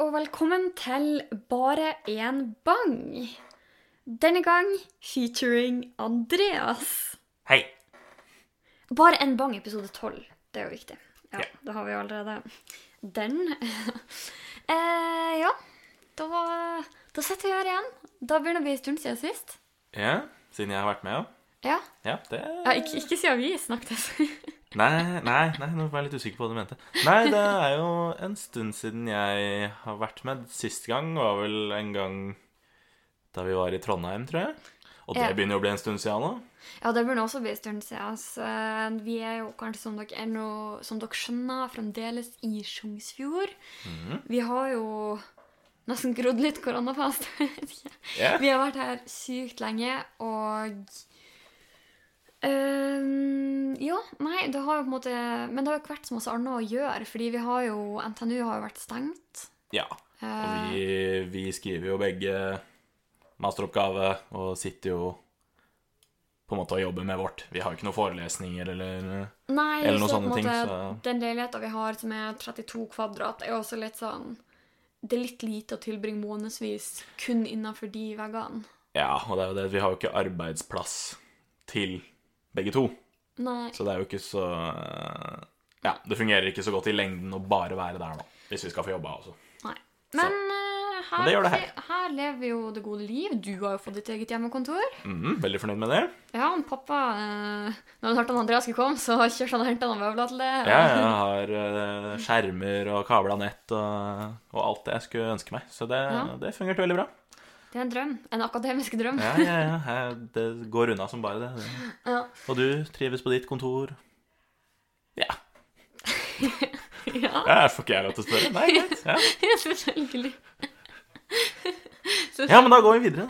og velkommen til Bare en bang. Denne gang featuring Andreas. Hei. Bare en bang, episode 12. Det er jo viktig. Ja, Ja. Da har vi jo allerede den. eh, ja, da, da sitter vi her igjen. Da begynner vi en stund siden sist. Ja, siden jeg har vært med, ja. Ja, Ja, det ja ikke, ikke siden vi snakket. Nei, nei, nei, nå var jeg litt usikker på hva du mente. Nei, det er jo en stund siden jeg har vært med. Sist gang var vel en gang da vi var i Trondheim, tror jeg. Og det Ja. begynner jo å bli en stund siden nå. Ja, det burde også bli en stund siden. Så eh, vi er jo kanskje, som dere, er nå, som dere skjønner, fremdeles i Sjongsfjord. Mhm. Vi har jo nesten grodd litt koronafast. yeah. vi har vært her sykt lenge, og Ehm, Ja, nei, det har jo på en måte Men det har jo ikke vært så masse annet å gjøre, fordi vi har jo NTNU har jo vært stengt. ja. Og vi, vi skriver jo begge masteroppgave og sitter jo på en måte og jobber med vårt. Vi har jo ikke noen forelesninger eller Nei, Eller noen så sånne en ting, måte, så- den leiligheta vi har som er 32 kvadrat, er også litt sånn Det er litt lite å tilbringe månedsvis kun innenfor de veggene. Ja, og det er jo det. Vi har jo ikke arbeidsplass til begge to. Nei. Så det er jo ikke så Ja, det fungerer ikke så godt i lengden å bare være der nå. Hvis vi skal få jobba også. nei. Men, uh, her, Men det gjør det her. her lever jo det gode liv. Du har jo fått ditt eget hjemmekontor. Mm, veldig fornøyd med det. Ja, han pappa uh, Når han hørte at Andreas skulle komme, så kjørte han og henta noen møbler til det. Ja, jeg har uh, skjermer og kabla nett og, og alt det jeg skulle ønske meg. Så det, Ja. det fungerte veldig bra. Det er en drøm. En akademisk drøm. Ja, ja, ja. Det går unna som bare det. Ja. Og du trives på ditt kontor? Ja. ja. ja får ikke jeg lov til å spørre? Nei, greit. Ja. Selvfølgelig. ja, men da går vi videre.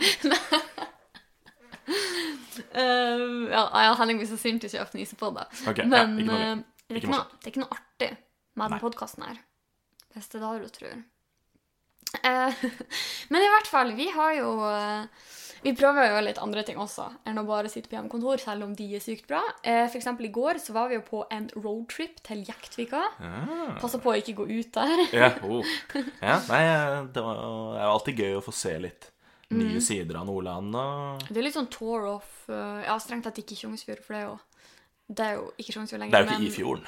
Uh, ja, ja, Henning blir så sint hvis jeg fniser på det. Ok, ja, ikke noe eh, det, er Ikke noe, det er ikke noe artig med den podkasten her. Hvis det er det du tror. Eh, men i hvert fall, vi har jo eh, Vi prøver gjøre litt andre ting også enn å bare sitte på hjemmekontor, selv om de er sykt bra. For eksempel i går så var vi jo på en roadtrip til Jektvika. Ja. Passa på å ikke gå ut der. Ja, oh. ja nei, det, var, det er jo alltid gøy å få se litt Mm. nye sider av Nordland. Og... Det er litt sånn tour off eh, Ja, strengt tatt ikke Tjongsfjord, for det er jo Det er jo ikke Tjongsfjord lenger. Det er jo ikke men- i fjorden,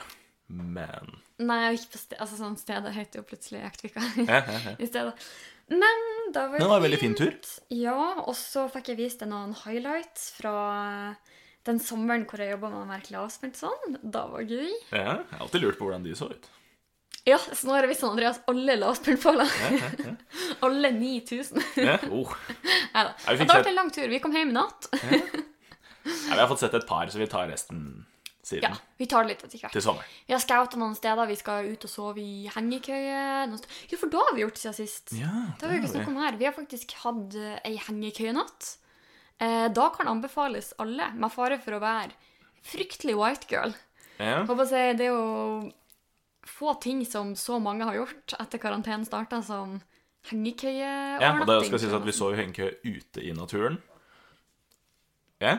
men Nei, jeg ikke på sted, altså sånn stedet heter jo plutselig Jektvika ja, ja, ja. i stedet. Men da var Men det var en veldig fin tur. Ja, og så fikk jeg vist deg noen highlights fra den sommeren hvor jeg jobba med Merkelig avspent sånn. Da var det gøy. ja. Jeg har alltid lurt på hvordan de så ut. Ja, jeg vist Andreas alle lavspentfaller. Ja, ja, ja. alle 9000. Ja, oh. Neida. Ja, vi Det vært en lang tur. Vi kom hjem i natt. ja, Vi har fått sett et par, så vi tar resten Ja, vi tar det litt etter hvert. Til sommeren. Vi har scouta noen steder. Vi skal ut og sove i hengekøye. Jo, for da har vi gjort siden sist. Ja, Det har vi ikke snakket om her. Vi har faktisk hatt eh, ei hengekøyenatt. Eh, da kan anbefales alle, med fare for å være fryktelig white girl. Ja. Håper si, det er jo få ting som så mange har gjort etter karantenen starta, som hengekøyeovernatting. ja, og det skal sies at vi så jo hengekøye ute i naturen. Ja,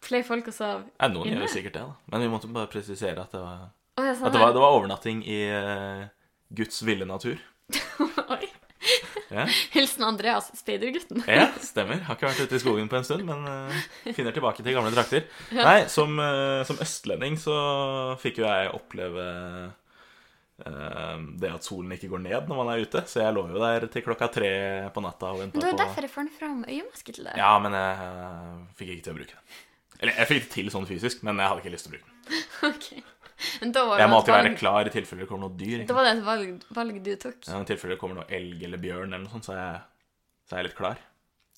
Flere folk og sov ja noen Inne? gjør jo sikkert det, da. Men vi måtte bare presisere at det var, oh, ja, sånn at det var, det var overnatting i uh, Guds ville natur. Oi. Ja. Hilsen Andreas, speidergutten. Ja, stemmer. Har ikke vært ute i skogen på en stund, men uh, finner tilbake til gamle trakter. Nei, som, uh, som østlending så fikk jo jeg oppleve uh, det at solen ikke går ned når man er ute. Så jeg lå jo der til klokka tre på natta og Men på det er derfor jeg får den fram øyemaske til deg. Ja, men jeg fikk ikke til å bruke den. Eller jeg fikk det til sånn fysisk, men jeg hadde ikke lyst til å bruke den. Ok. Men da var Jeg det må alltid valg... være klar i tilfelle det kommer noe dyr. Da var det et valg, valg du tok. Ja, I tilfelle det kommer noe elg eller bjørn eller noe sånt, så er jeg, så er jeg litt klar.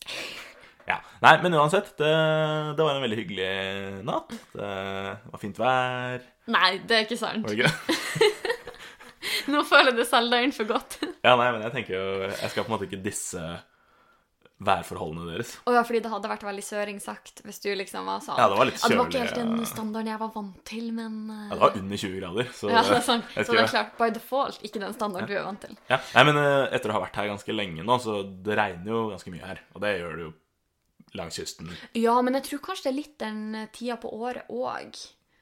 Ja. Nei, men uansett, det, det var en veldig hyggelig natt. Det var fint vær. Nei, det er ikke sant. Var det ikke det? Nå føler du selv deg inn for godt. Ja, nei, men jeg tenker jo Jeg skal på en måte ikke disse værforholdene deres. Å ja, fordi det hadde vært veldig søring sagt hvis du liksom var sånn Ja, det var litt Ja, det var ikke helt den standarden jeg var vant til, men eh, Ja, det var under 20 grader, så Ja, det er sånn. Så det er klart, by default, ikke den standarden du er vant til. Ja, Nei, men eh, etter å ha vært her ganske lenge nå, så det regner jo ganske mye her. Og det gjør det jo langs kysten. Ja, men jeg tror kanskje det er litt den eh, tida på året òg.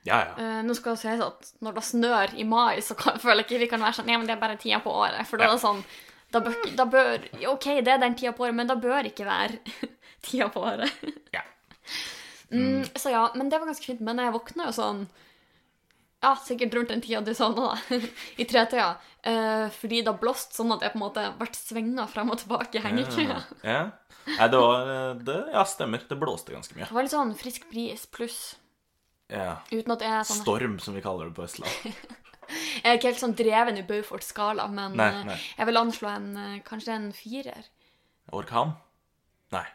Ja, ja. Uh, nå skal det sies at når det snør i mai, så kan, føler jeg ikke vi kan være sånn Ja, men det er bare tida på året. For da er det sånn Da bør, da bør OK, det er den tida på året, men da bør ikke være tida på året. Ja. Mm, så ja, men det var ganske fint. Men jeg våkna jo sånn Ja, sikkert rundt den tida du nå, da. I tretida. Eh, fordi det har blåst sånn at jeg på en måte ble svinga frem og tilbake i hengekøya. Ja. ja. det var det, Ja, stemmer. Det blåste ganske mye. Det var litt sånn frisk bris pluss. Ja. Uten at jeg er sånn Storm, som vi kaller det på Østlandet. Jeg er ikke helt sånn dreven i Beaufort-skala, men Nei, eh, nei. jeg vil anslå en eh, kanskje en firer. Orkan? Nei.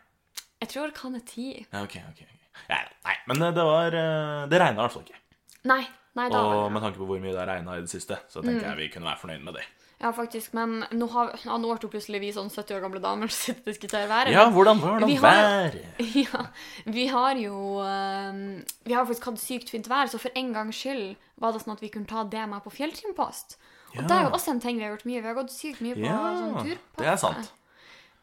Jeg tror orkan er ti. Ja, ok, ok. Ja, nei, men det, det var eh, Det regna i hvert fall ikke. Nei, nei, da Og med tanke på hvor mye det har regna i det siste, så tenker jeg vi kunne være fornøyd med det. Ja, faktisk. Men nå, har, ja, nå ble plutselig vi sånn 70 år gamle damer som sitter og diskuterer været. Ja, hvordan var det været? Ja, vi har jo eh, Vi har faktisk hatt sykt fint vær, så for en gangs skyld var det sånn at vi kunne ta det med på fjelltrimpost. Og Ja. det er jo også en ting vi har gjort mye. Vi har gått sykt mye på Ja, sånn turpost. det er sant.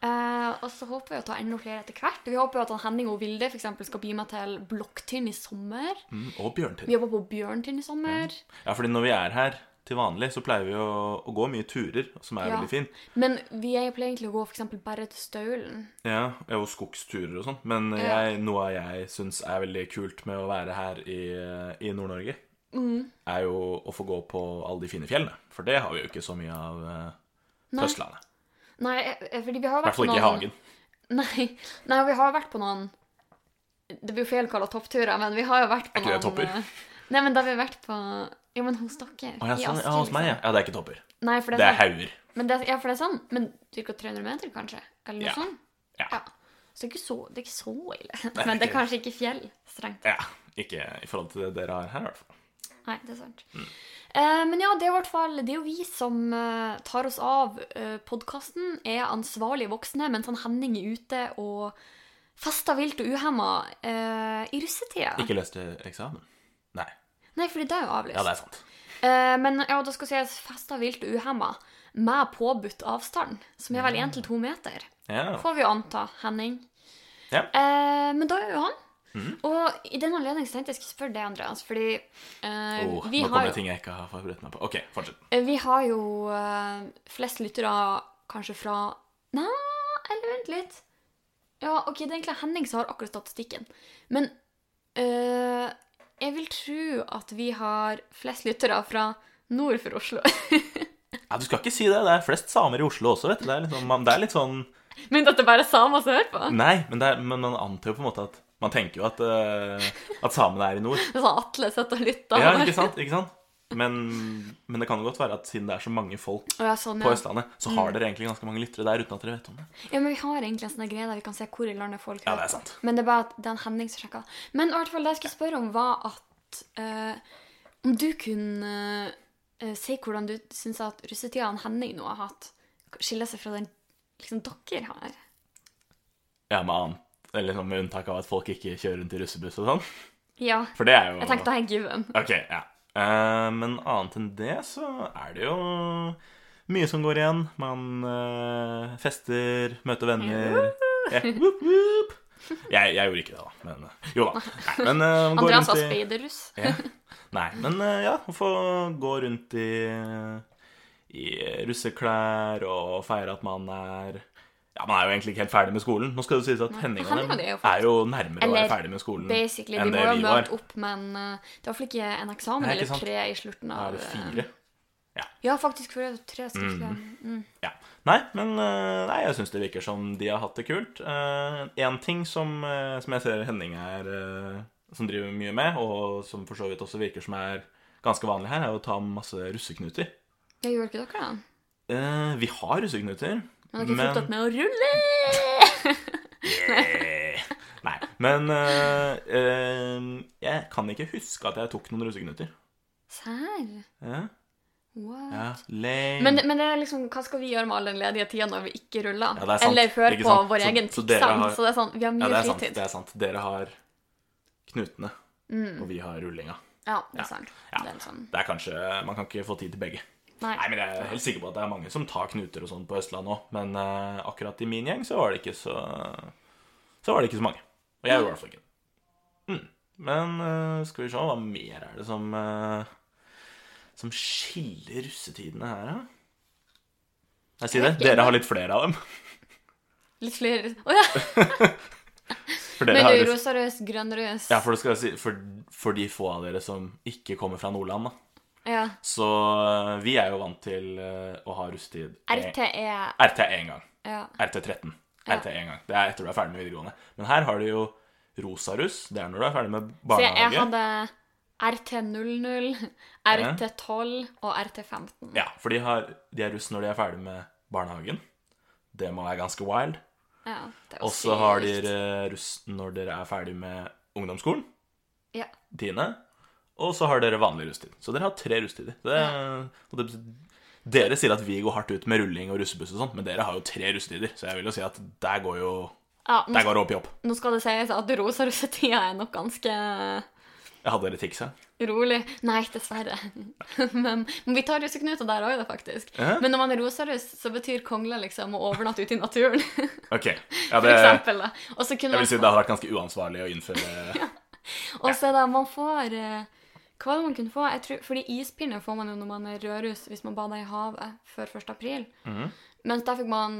Uh, og så håper vi å ta enda flere etter hvert. Vi håper jo at han Henning og Vilde for eksempel, skal bli med til Blokktinn i sommer. Mm, og Bjørntinn. Vi jobber på Bjørntinn i sommer. Ja, fordi når vi er her til vanlig, så pleier vi å, å gå mye turer, som er Ja. veldig fint. Men vi er- pleier egentlig å gå for eksempel bare til Staulen. Ja, og skogsturer og sånn. Men jeg, noe jeg syns er veldig kult med å være her i, i Nord-Norge, Mm. er jo å få gå på alle de fine fjellene. For det har vi jo ikke så mye av eh, på Nei. Østlandet. Nei, eh, fordi vi har I vært hvert fall på ikke i hagen. Nei, nei, vi har vært på noen Det blir jo feil å kalle toppturer, men vi har jo vært på Er ikke det noen topper? eh, Nei, men da har vi vært på Ja, men hos dere. Å, ja, sånn, ja, hos meg, ja. liksom. ja. Det er ikke topper. Nei, for det Det er, er sånn, hauger. men det, ja, for det er sånn. Men ca. 300 meter, kanskje? Eller noe Ja. sånt? Ja. Ja. Så det er ikke så, det er ikke så ille. Nei, Men det er kanskje ikke fjell, strengt. Ja, ikke i forhold til det dere har her, i hvert fall. Nei, det er sant. Eh, men ja, det er i hvert fall Det er jo vi som uh, tar oss av uh, podkasten, er ansvarlige voksne, mens han Henning er ute og fester vilt og uhemma uh, i russetida. Ikke leste eksamen? Nei. Fordi det er jo avlyst. Ja, det er sant. Eh, men ja, da skal sies festa vilt uhemma med påbudt avstand, som er vel 1-2 meter. Ja. Får vi anta, Henning. Ja. Eh, men da er jo han. Mm. Og i den anledning tenkte jeg skulle spørre deg, Andreas, fordi eh, Oh, vi, nå har kommer det ting jeg ikke har forberedt meg på. OK, fortsett. eh, vi har jo eh, flest lyttere kanskje fra Nei, eller vent litt. Ja, OK, det er egentlig Henning som har akkurat statistikken. Men eh, jeg vil tro at vi har flest lyttere fra nord for Oslo. Ja, Du skal ikke si det. Det er flest samer i Oslo også, vet du. Det er litt sånn, det er litt sånn Men at det bare er samer som hører på? Nei, men, det er, men man antar jo på en måte at Man tenker jo at, uh, at samene er i nord. Det er sånn Atle sitter og lytter. Ja, ikke sant? ikke sant? Men, men det kan jo godt være at siden det er så mange folk ja, sånn, på. Østlandet, så har dere egentlig ganske mange lyttere der uten at dere vet om det. ja, men vi har egentlig en sånn greie der vi kan se hvor i landet folk Ja, hører det er sant. Men det er bare at det er en Henning som sjekker. Men i hvert fall det jeg skulle spørre om, var at uh, Om du kunne uh, si hvordan du syns at russetida han Henning nå har hatt, skiller seg fra den liksom dere har. Ja, med annet Eller sånn med unntak av at folk ikke kjører rundt i russebuss og sånn. Ja. For det er jo Jeg tenkte det er given. Ok, ja. Eh, men annet enn det så er det jo mye som går igjen. Man eh, fester, møter venner. Yeah, whoop, whoop. Jeg, jeg gjorde ikke det, da. Men eh, jo da. Nei, men går Andreas var speiderruss. ja. Nei, men eh, ja, å få gå rundt i, i russeklær og feire at man er Ja, man er jo egentlig ikke helt ferdig med skolen. Nå skal det sies at Henning og dem er jo er nærmere å være ferdig med skolen Basically. enn De det vi var. opp, men eh, det var iallfall ikke en eksamen Nei, ikke eller tre i slutten av er det eh, fire. Ja, faktisk. For det er tre skriftlige. Mm. Ja. Nei, men eh, nei, jeg syns det virker som de har hatt det kult. Én ting som, som jeg ser Henning er Som driver mye med, og som for så vidt også virker som er ganske vanlig her, er å ta masse russeknuter. Ja, gjør ikke dere det? Vi har russeknuter, Men dere ikke opp med å rulle! Nei, men eh, eh, jeg kan ikke huske at jeg tok noen russeknuter. Serr? Ja, What? ja. Men, men det er liksom, hva skal vi gjøre med all den ledige tida når vi ikke ruller? Ja, er. Eller hører på vår egen så dere Så det er sånn, vi har ja, mye det er sant. fritid. Det er sant. Dere har knutene, Mm. og vi har rullinga. Ja, det er sant. Ja. Det er sånn. Det er kanskje, Man kan ikke få tid til begge. Nei. Nei, men Jeg er helt sikker på at det er mange som tar knuter og sånn på Østlandet òg. Men uh, akkurat i min gjeng så var det ikke så Så var det ikke så mange. Og jeg gjorde i hvert fall ikke det. Mm. Men uh, skal vi se, hva mer er det som uh, Som skiller russetidene her, da? Jeg sier det. Dere har litt flere av dem. Litt flere Å ja! Dere Men har du, litt... rosarøs, grønnrøs Ja, for, si, for, for de få av dere som ikke kommer fra Nordland, da. Ja. Så øh, vi er jo vant til øh, å ha rusttid RT er RT én gang. Ja. RT13. Ja. RT én gang. Det er etter du er ferdig med videregående. Men her har du jo rosaruss. Det er når du er ferdig med Så jeg, hadde RT00, RT12 og RT15. Ja, for de, har, de er russ når de er ferdig med barnehagen. Det må være ganske wild. Ja, Og så har dere russ når dere er ferdig med ungdomsskolen. Ja. Tiende. Og så har dere vanlig russetid. Så dere har tre russettider. Det, det, dere sier at vi går hardt ut med rulling og russebuss og sånn, men dere har jo tre russetider. Så jeg vil jo si at der går jo Ja, nå, Der går det opp i opp. nå skal det sies at rosa russetida er nok ganske Jeg hadde dere tiksa. rolig. Nei, dessverre. men, men vi tar russeknuter der òg, faktisk. Ja. Men når man er rosaruss, så betyr kongle liksom å overnatte ute i naturen. Ok. Ja, For eksempel. da. Jeg vil si det hadde vært ganske uansvarlig å innføre Og så da, man får eh, Hva var det man kunne få? Jeg tror, fordi ispinner får man jo når man er rødruss hvis man bader i havet før 1. april. Mhm. Mens der fikk man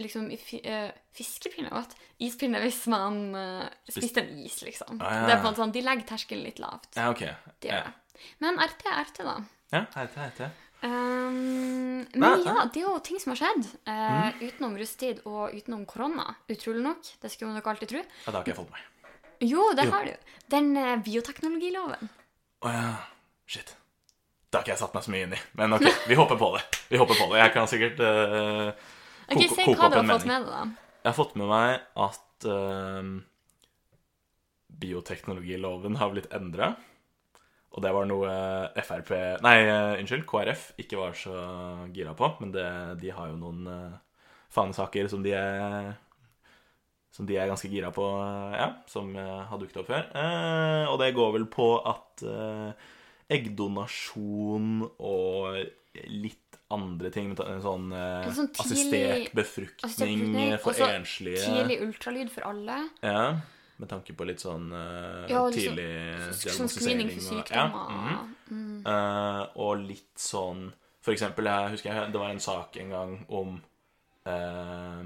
liksom Fiskepinne, eh, fiskepinner. Vet? Ispinner hvis man uh, spiste en is, liksom. Ah, ja. Det er på en sånn, De legger terskelen litt lavt. Ja, ok. De Ja. Men RT er RT, da. ja RT er RT. Um, men ja, det er jo ting som har skjedd eh, utenom russetid og utenom korona. Utrolig nok. Det skulle man nok alltid tro. Ja, det har ikke jeg fått med meg. Jo, det Jo. har du. Den uh, bioteknologiloven. Å ja. Shit. Det har ikke jeg satt meg så mye inn i. Men ok, vi hopper på det. Vi hopper på det. Jeg kan sikkert Ok, koke, Si koke hva opp du har fått med deg, da. Jeg har fått med meg at uh, bioteknologiloven har blitt endra. Og det var noe Frp Nei, eh, unnskyld, KrF ikke var så gira på. Men det, de har jo noen uh, fanesaker som de er som de er ganske gira på, eh, ja, som eh, har dukket opp før. Eh, og det går vel på at eh, eggdonasjon og litt andre ting, sånn eh, Sånn tidlig- assistert befruktning befruktning for befruktning, enslige Tidlig ultralyd for alle. Ja, med tanke på litt sånn eh, Ja, liksom tidlig Som screening for og- sykdommer. Ja, mm, mm. Eh, og litt sånn For eksempel, jeg husker jeg, det var en sak en gang om eh,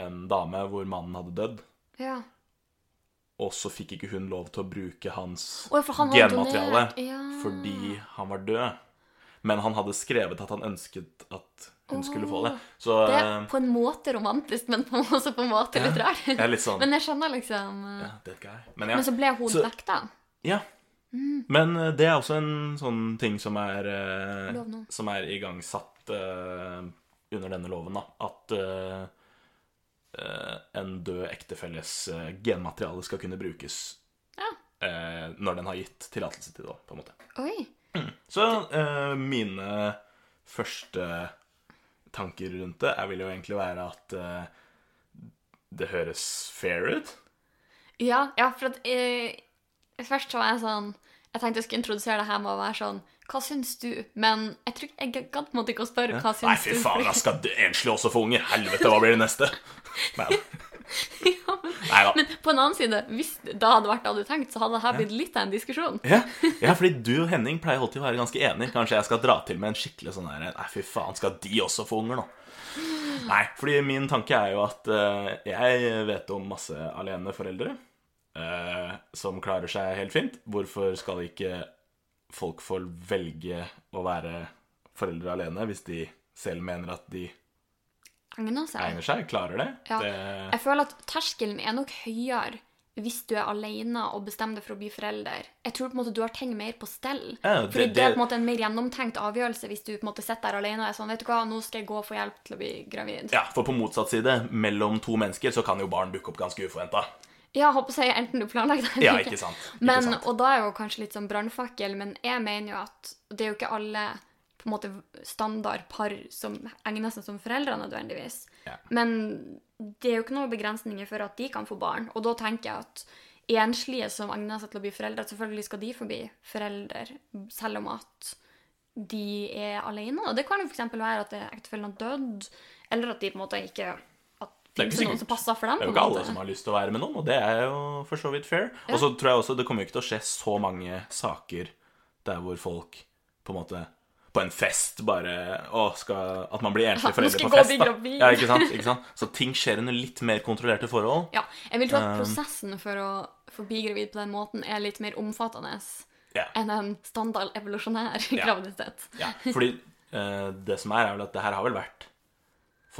en dame hvor mannen hadde dødd, ja. og så fikk ikke hun lov til å bruke hans oh, for han genmateriale ja. fordi han var død. Men han hadde skrevet at han ønsket at hun skulle få det. Så Det er eh, på en måte romantisk, men også på en måte litt rart. er litt sånn Men jeg skjønner liksom eh, ja. Men ja. Men så ble hun Så- Ja. Ja. Men eh, det er også en sånn ting som er, som er igangsatt uh, under denne loven, da. At eh, en død ektefelles eh, genmateriale skal kunne brukes Ja. eh, når den har gitt tillatelse til det, på en måte. Oi. Så eh, mine første tanker rundt det jeg vil jo egentlig være at eh, det høres fair ut. Ja, ja, for at eh, Først så var jeg sånn Jeg tenkte jeg skulle introdusere det her med å være sånn Hva syns du? Men jeg tror jeg gadd måte ikke å spørre hva syns Nei, fy faen, da skal enslig også få unger. Helvete, hva blir det neste? Men. ja, men, men på en annen side, hvis det hadde vært det du hadde tenkt, så hadde det her blitt litt av en diskusjon. Ja, ja, fordi du og Henning pleier alltid å være ganske enige. Kanskje jeg skal dra til med en skikkelig sånn her Nei, fy faen, skal de også få unger nå? Nei, fordi min tanke er jo at uh, jeg vet om masse aleneforeldre uh, som klarer seg helt fint. Hvorfor skal ikke folk får velge å være foreldre alene hvis de selv mener at de Egner seg. egner seg? Klarer det? Ja. det Jeg føler at terskelen er nok høyere hvis du er alene og bestemmer deg for å bli forelder. Jeg tror på en måte du har ting mer på stell. Ja, det- Fordi det, er på en måte en mer gjennomtenkt avgjørelse hvis du på en måte sitter der alene og er sånn Vet du hva, nå skal jeg gå og få hjelp til å bli gravid. Ja, for på motsatt side, mellom to mennesker, så kan jo barn dukke opp ganske uforventa. Ja, håper jeg enten du planlegger det eller Ja, ikke. sant. Ikke Men, sant. og da er jo kanskje litt sånn brannfakkel, men jeg mener jo at det er jo ikke alle på en måte standardpar som egner seg som foreldre nødvendigvis. Ja. Men det er jo ikke noen begrensninger for at de kan få barn. Og da tenker jeg at enslige som egner seg til å bli foreldre, selvfølgelig skal de få bli foreldre, selv om at de er alene. Og det kan jo f.eks. være at ektefellen har dødd, eller at de på en måte ikke Det er ikke noen som passer for dem. Det er jo ikke alle som har lyst til å være med noen, og det er jo for så vidt fair. Og så tror jeg også det kommer jo ikke til å skje så mange saker der hvor folk på en måte på en fest bare å, skal, At man blir enslig foreldre på fest. bli Da. Ja, ikke sant? ikke sant? Så ting skjer under litt mer kontrollerte forhold. Ja, jeg vil tro at Um, prosessen for å få bli gravid på den måten er litt mer omfattende Ja. enn en standard evolusjonær graviditet. Ja, fordi eh, det som er, er vel at det her har vel vært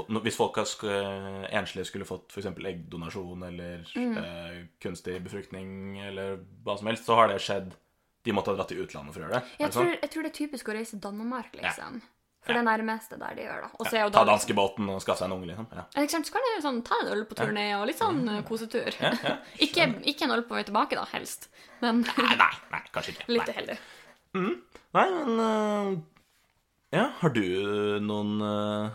Hvis folk har enslige skulle fått f.eks. eggdonasjon eller Mm. eh, kunstig befruktning eller hva som helst, så har det skjedd De måtte ha dratt til utlandet for å gjøre det. Jeg det sånn? tror, jeg tror det er typisk å reise til Danmark, liksom. For Ja. det nærmeste der de gjør, er Ja, ta da liksom- danskebåten og skaffe seg en unge, liksom. Ja. Ja. Så kan du sånn, ta en øl på turné og litt sånn eh, kosetur. Ja, ja. ikke, ikke en øl på vei tilbake, da, helst. Men Nei, nei, nei, kanskje ikke. litt Nei, Mm. nei men uh, Ja, har du noen eh,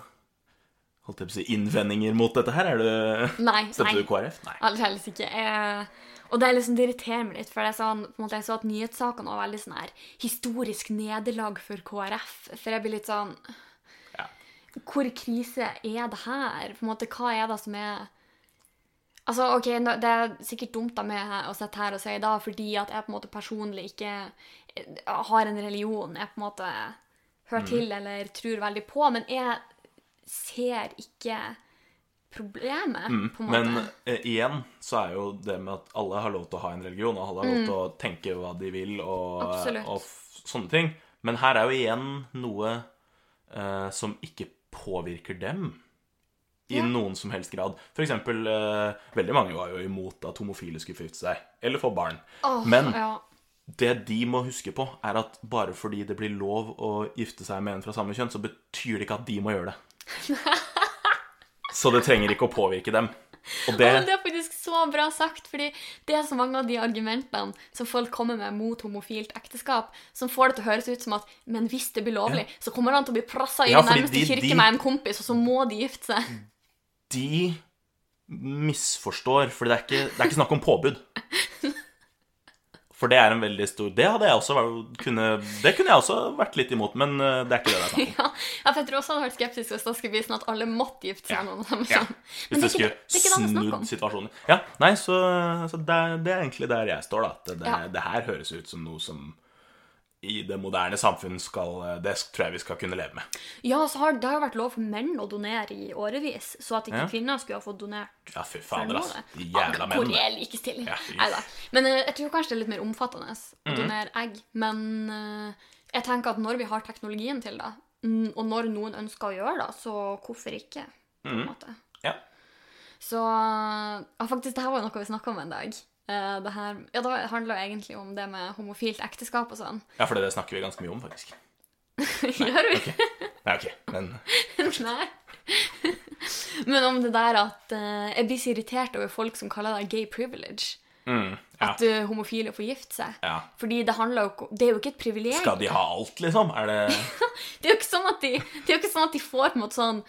Holdt jeg på å si innvendinger mot dette her? Er du Nei. Støtter nei. du KrF? Nei. Aldeles ikke. Jeg, og det, er liksom, det irriterer meg litt, for er sånn, måte, jeg så at nyhetssakene var veldig sånn her historisk nederlag for KrF. For jeg blir litt sånn Ja. Hvor krise er det her? På en måte, Hva er det som er Altså, ok, Det er sikkert dumt av meg å sitte her og si da, fordi at jeg på en måte personlig ikke eh, har en religion jeg på en måte hører til eller tror veldig på, men jeg ser ikke problemet, på en måte. Men eh, igjen så er jo det med at alle har lov til å ha en religion, og alle har lov til å tenke hva de vil, og, Mm. Og sånne ting. Men her er jo igjen noe eh, som ikke påvirker dem i Ja. noen som helst grad. For eksempel, eh, veldig mange var jo imot at homofile skulle gifte seg, eller få barn. Oh, Men ja. det de må huske på, er at bare fordi det blir lov å gifte seg med en fra samme kjønn, så betyr det ikke at de må gjøre det. Så det trenger ikke å påvirke dem. Og det Og det er faktisk så bra sagt, fordi det er så mange av de argumentene som folk kommer med mot homofilt ekteskap, som får det til å høres ut som at men hvis det blir lovlig, så kommer han til å bli pressa i Ja, nærmeste de- kirke de- med en kompis, og så må de gifte seg. de misforstår, for det er ikke, det er ikke snakk om påbud. For det er en veldig stor Det hadde jeg også kunne, Det kunne jeg også vært litt imot, men eh, det er ikke det det er. Ja, for jeg tror også hadde vært skeptisk hvis det skulle bli sånn at alle måtte gifte seg med noen Ja. Hvis Men det det skulle snudd situasjonen. Ja, nei, så, så det, det er egentlig der jeg står, da. At det, Ja. det her høres ut som noe som i det moderne samfunn skal Det tror jeg vi skal kunne leve med. Ja, så har det har jo vært lov for menn å donere i årevis, så at ikke Ja. kvinner skulle ha fått donert Ja, fy fader, noe. altså. De jævla jævla Hvor er likestilling? Ja, fy. Men eh, jeg tror kanskje det er litt mer omfattende å Mhm. donere egg. Men eh, jeg tenker at når vi har teknologien til det, og når noen ønsker å gjøre det, så hvorfor ikke? På en måte. Mhm. Ja. Så ja, faktisk, det her var noe vi snakka om en dag. Eh, det her, ja, Det handla egentlig om det med homofilt ekteskap og sånn. ja, for det snakker vi ganske mye om, faktisk. Gjør vi? Nei, ok, men Nei. Men om det der at uh, jeg blir så irritert over folk som kaller det gay privilege. mm, ja. At uh, homofile får gifte seg. ja. Fordi det handler jo Det er jo ikke et privilegium. Skal de ha alt, liksom? Er det Det er jo ikke sånn at de, det er jo ikke sånn at de får på en måte sånn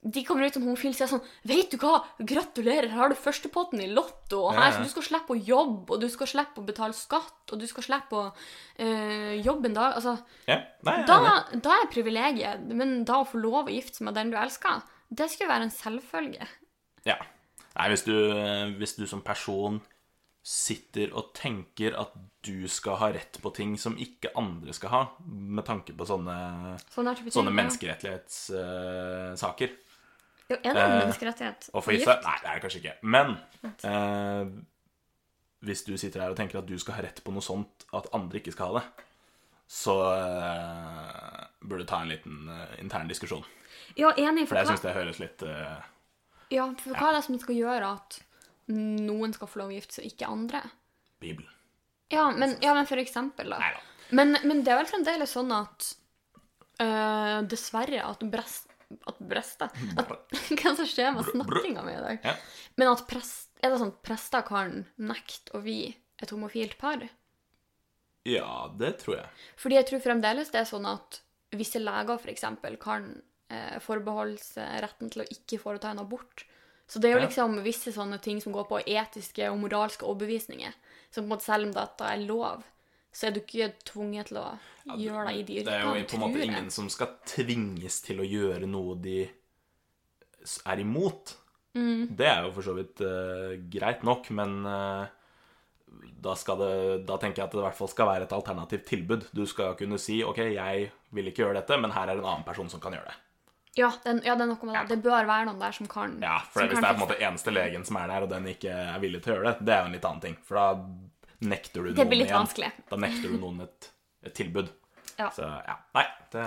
De kommer ut som homofile og sier sånn Vet du hva? Gratulerer, her har du førstepotten i Lotto. Og her, Ja, ja. Du skal slippe å jobbe, og du skal slippe å betale skatt, og du skal slippe å øh, jobbe en dag. Altså, Ja, nei, da, da er privilegiet Men da å få lov å gifte seg med den du elsker, det skulle være en selvfølge. Ja. Nei, hvis du, hvis du som person sitter og tenker at du skal ha rett på ting som ikke andre skal ha, med tanke på sånne, Sånn er sånne menneskerettighetssaker. ja. Jo, er det en Eh, menneskerettighet? Få gifte seg? Nei, det er det kanskje ikke. Men eh, hvis du sitter her og tenker at du skal ha rett på noe sånt, at andre ikke skal ha det, så eh, burde du ta en liten eh, intern diskusjon. Ja, enig. For For, jeg syns det høres litt eh, ja, for hva er det som skal gjøre at noen skal få lov å gifte seg, og ikke andre? Bibelen. Ja, men, ja, men for eksempel, da. Neida. Men, men det er vel fremdeles sånn at Uh, Dessverre at brest... At brester at, Hva som skjer med snakkinga mi i dag? Ja. Men at prest, er det sånn at prester kan nekte å vie et homofilt par? Ja, det tror jeg. Fordi jeg tror fremdeles det er sånn at visse leger f.eks. kan eh, forbeholde seg retten til å ikke foreta en abort. Så det er jo liksom visse sånne ting som går på etiske og moralske overbevisninger. Som på en måte selv om dette er lov, så er du ikke tvunget til å gjøre det i de Det er jo på en måte ingen som skal tvinges til å gjøre noe de er imot. Mm. Det er jo for så vidt uh, greit nok, men uh, da, det, da tenker jeg at det i hvert fall skal være et alternativt tilbud. Du skal kunne si OK, jeg vil ikke gjøre dette, men her er en annen person som kan gjøre det. Ja, er- ja, det er noe med det. Det bør være noen der som kan Ja, for som Hvis det er på en måte eneste legen som er der, og den ikke er villig til å gjøre det, det er jo en litt annen ting. For da nekter du Det blir noen litt igjen. vanskelig. Da nekter du noen et, et tilbud. Ja. Så ja, nei, det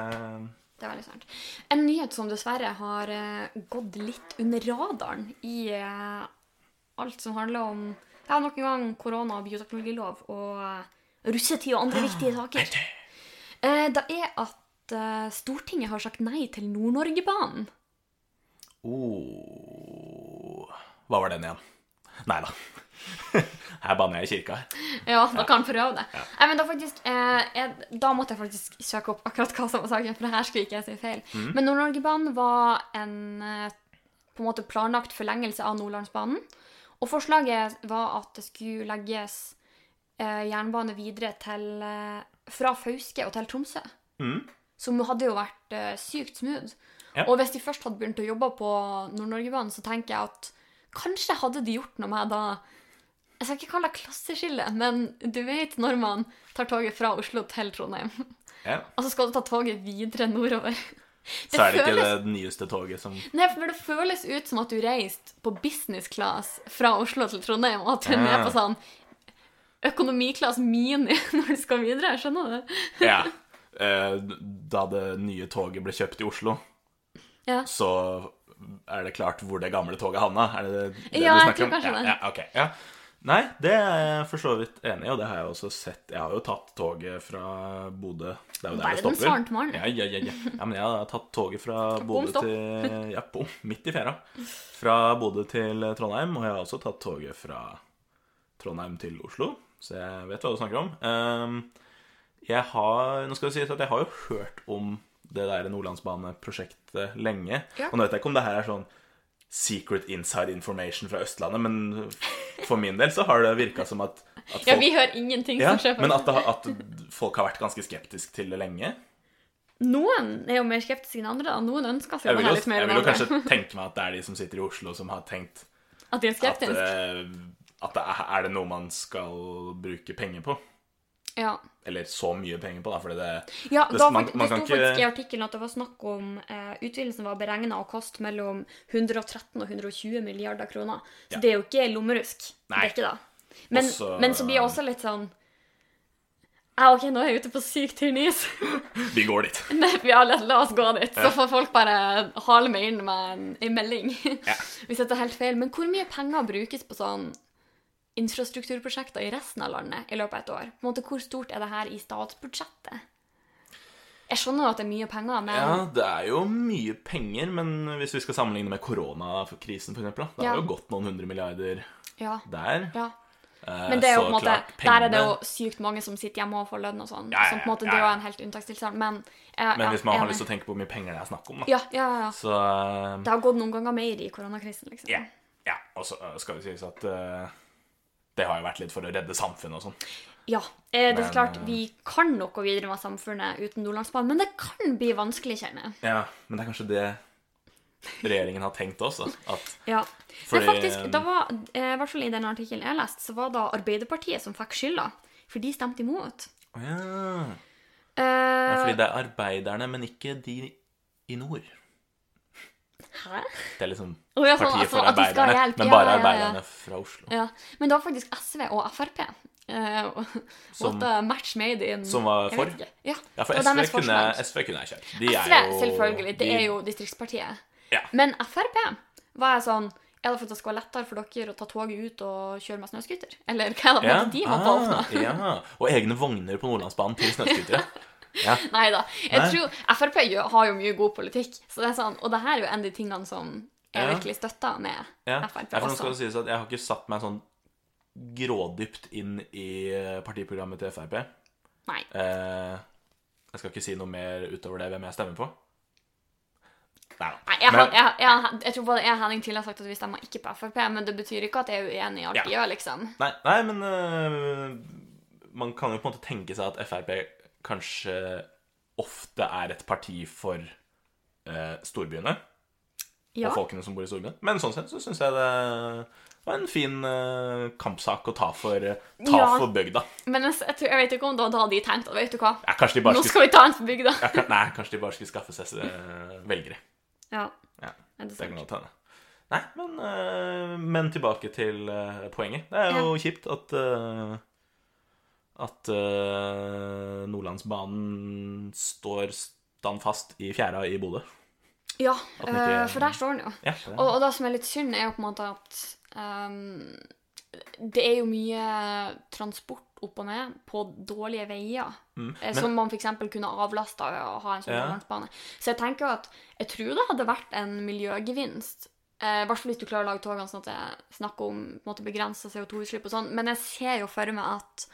Det er veldig sant. En nyhet som dessverre har eh, gått litt under radaren i eh, alt som handler om ja, nok en gang korona, og bioteknologilov og uh, russetid og andre viktige saker. Eh, det er at eh, Stortinget har sagt nei til Nord-Norgebanen. oh, Hva var den igjen? Nei da. Her banner jeg i kirka. Ja, da kan prøve det. Nei, men da, faktisk, eh, jeg, da måtte jeg faktisk søke opp akkurat hva som var saken, for det her skulle ikke jeg si feil. Men Nord-Norgebanen var en eh, på en måte planlagt forlengelse av Nordlandsbanen. Og forslaget var at det skulle legges eh, jernbane videre til, eh, fra Fauske og til Tromsø. Mm. Som hadde jo vært eh, sykt smooth. Ja. Og hvis de først hadde begynt å jobbe på Nord-Norgebanen, så tenker jeg at kanskje hadde de gjort noe med da Jeg skal ikke kalle det klasseskille, men du vet når man tar toget fra Oslo til Trondheim, Ja. og så skal du ta toget videre nordover. Så er det ikke det nyeste toget som Nei, for det føles ut som at du reiste på business class fra Oslo til Trondheim, og at du er med på sånn økonomiklasse mini når du skal videre. Skjønner du? Ja. Eh, Da det nye toget ble kjøpt i Oslo, Ja. så er det klart hvor det gamle toget havna. Er det det Ja, du snakker tror om? ja, det. Ja, ok, ja. Nei, det er jeg for så vidt enig i, og det har jeg også sett. Jeg har jo tatt toget fra Bodø. Det er jo der det stopper. Verdens. Ja, ja, ja, ja. ja, men jeg har tatt toget fra Bodø til Ja, bom, midt i fjæra. Fra Bodø til Trondheim, og jeg har også tatt toget fra Trondheim til Oslo, så jeg vet hva du snakker om. Ehm, jeg har Nå skal det sies at jeg har jo hørt om det der Nordlandsbaneprosjektet lenge. Og nå vet jeg ikke om det her er sånn secret inside information fra Østlandet, men for min del så har det virka som at, at Ja, vi hører ingenting ja, som skjer men at, det, at folk har vært ganske skeptiske til det lenge. Noen er jo mer skeptiske enn andre. da. Noen ønsker seg det her litt mer jeg vil jo kanskje tenke meg at det er de som sitter i Oslo, som har tenkt At de er skeptiske. At, at det er, er det noe man skal bruke penger på. Ja. Eller så mye penger på, da, fordi det Ja, Det- da, man- man det sto ikke- faktisk i artikkelen at det var snakk om eh, utvidelsen var beregna å koste mellom 113 og 120 milliarder kroner. Så Ja. det er jo ikke lommerusk. Nei. Det er ikke det. Men, Også- men så blir jeg også litt sånn ja, OK, nå er jeg ute på sykt tynn is. Vi går dit. Nei, ja, la, la oss gå dit. Så får folk bare hale meg inn med en, en melding. Ja. Hvis jeg er helt feil. Men hvor mye penger brukes på sånn infrastrukturprosjekter i resten av landet i løpet av et år? På en måte, Hvor stort er det her i statsbudsjettet? Jeg skjønner jo at det er mye penger, men Ja, det er jo mye penger, men hvis vi skal sammenligne med koronakrisen, eksempel, da, det Ja. det jo gått noen hundre milliarder ja, der. ja. Eh, Men det er jo på en måte, der er det jo sykt mange som sitter hjemme og får lønn og sånn. Ja, ja, måte, ja, det er jo en helt unntakstilstand. Men, Men hvis man har lyst til å tenke på hvor mye penger det er snakk om, da Ja, ja, ja, ja. Så eh, Det har gått noen ganger mer i koronakrisen, liksom. ja. ja. Og så eh, skal det sies at eh, det har jo vært litt for å redde samfunnet og sånn. Ja, eh, det er Men, klart, eh, vi kan nok gå videre med samfunnet uten Nordlandsbanen, men det kan bli vanskelig, kjenner jeg. Ja, men det er kanskje det regjeringen har tenkt også. At Ja. Fordi- er faktisk, da var, eh, i hvert fall i den artikkelen jeg leste, så var det Arbeiderpartiet som fikk skylda, for de stemte imot. Å ja. Uh, ja. Fordi det er arbeiderne, men ikke de i nord. Hæ? Det er liksom oh, ja, partiet altså, for skal arbeiderne, hjelpe, men bare ja, arbeiderne fra Oslo. Ja, men det var faktisk SV og Frp. Eh, og- Som- match made in som var for? Ja, Ja, for SV kunne. SV kunne jeg kjøre. De SV, jo selvfølgelig. Det de- er jo distriktspartiet. Ja. Men Frp var jeg sånn Er det for at det skal være lettere for dere å ta toget ut og kjøre med snøscooter? Eller hva er det Ja, de har åpne? nå? ja. Og egne vogner på Nordlandsbanen til snøscootere. Ja. Nei da. Jeg Nei. tror Frp har jo mye god politikk, så det er sånn, og det her er jo en av de tingene som jeg Ja. virkelig støtter med Ja. Frp skal også. det sies at Jeg har ikke satt meg sånn grådypt inn i eh, partiprogrammet til Frp. Nei. Eh, jeg skal ikke si noe mer utover det hvem jeg stemmer på. Nei. Nei, jeg, Men- jeg, jeg, jeg tror både jeg og Henning tidligere har sagt at vi stemmer ikke på Frp, men det betyr ikke at jeg er uenig i alt de gjør, liksom. Nei, nei men uh, man kan jo på en måte tenke seg at Frp kanskje ofte er et parti for eh, storbyene. Ja. og folkene som bor i storbyene. Men sånn sett så syns jeg det var en fin eh, kampsak å ta for, ta Ja. for bygda. Men jeg, jeg, tror, jeg vet ikke om da hadde de tenkt at vet du hva, Ja, nå skal vi ta en for bygda. nei, kanskje de bare skulle skaffe seg eh, velgere. Ja, Ja, det det kan godt hende. Nei, men, eh, men tilbake til eh, poenget. Det er jo kjipt at eh, at uh, Nordlandsbanen står standfast i fjæra i Bodø. Ja, ikke- eh, for der står den jo. Ja, Og, og det som er litt synd, er jo på en måte at um, det er jo mye transport opp og ned på dårlige veier. Mm. eh, Men- Som man f.eks. kunne avlasta å ha en sånn Ja. Så jeg tenker jo at jeg tror det hadde vært en miljøgevinst. eh, hvert fall hvis du klarer å lage togene sånn at det snakker om måte, begrensa CO2-utslipp og sånn. Men jeg ser jo for meg at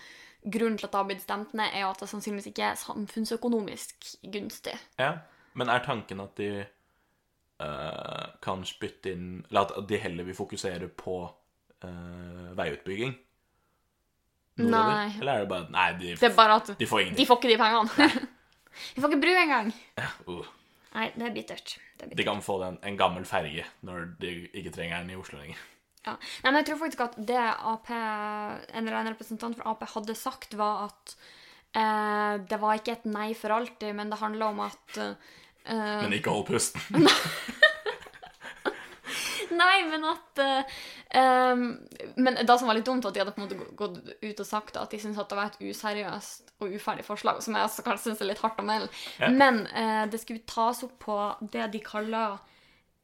grunnen til at det har blitt stemt ned, er at det sannsynligvis ikke er samfunnsøkonomisk gunstig. Ja, men er tanken at de uh, kan spytte inn Eller at de heller vil fokusere på uh, veiutbygging? Nordover? Nei. Eller er det bare Nei, de, Det er bare at de får de får ikke de pengene. de får ikke bru engang. Uh, Nei, det er bittert. Det er bittert. de kan få den, en gammel ferge når de ikke trenger den i Oslo lenger. Ja. Nei, men jeg tror faktisk at det Ap, en eller annen representant for Ap hadde sagt, var at eh, det var ikke et nei for alltid, men det handla om at eh, Men ikke hold pusten. Nei, men at eh, Men det som var litt dumt, at de hadde på en måte gått ut og sagt at de syntes at det var et useriøst og uferdig forslag, som jeg også syns er litt hardt å melde. Ja. Men eh, det skulle tas opp på det de kaller